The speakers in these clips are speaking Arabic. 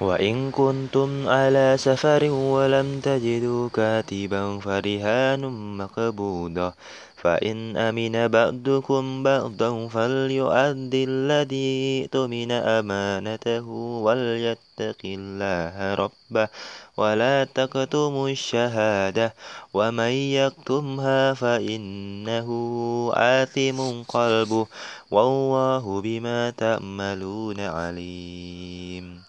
وإن كنتم على سفر ولم تجدوا كاتبا فرهان مقبوضة. فإن أمن بعضكم بعضا فليؤد الذي اؤتمن أمانته وليتق الله ربه ولا تكتموا الشهادة. ومن يكتمها فإنه آثم قلبه والله بما تعملون عليم.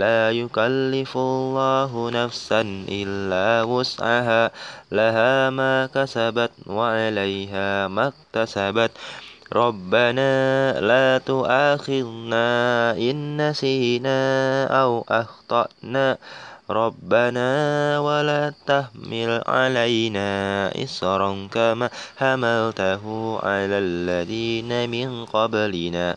لا يكلف الله نفسا إلا وسعها. لها ما كسبت وعليها ما اكتسبت. ربنا لا تؤاخذنا إن نسينا أو أخطأنا. ربنا ولا تحمل علينا إصرا كما حملته على الذين من قبلنا.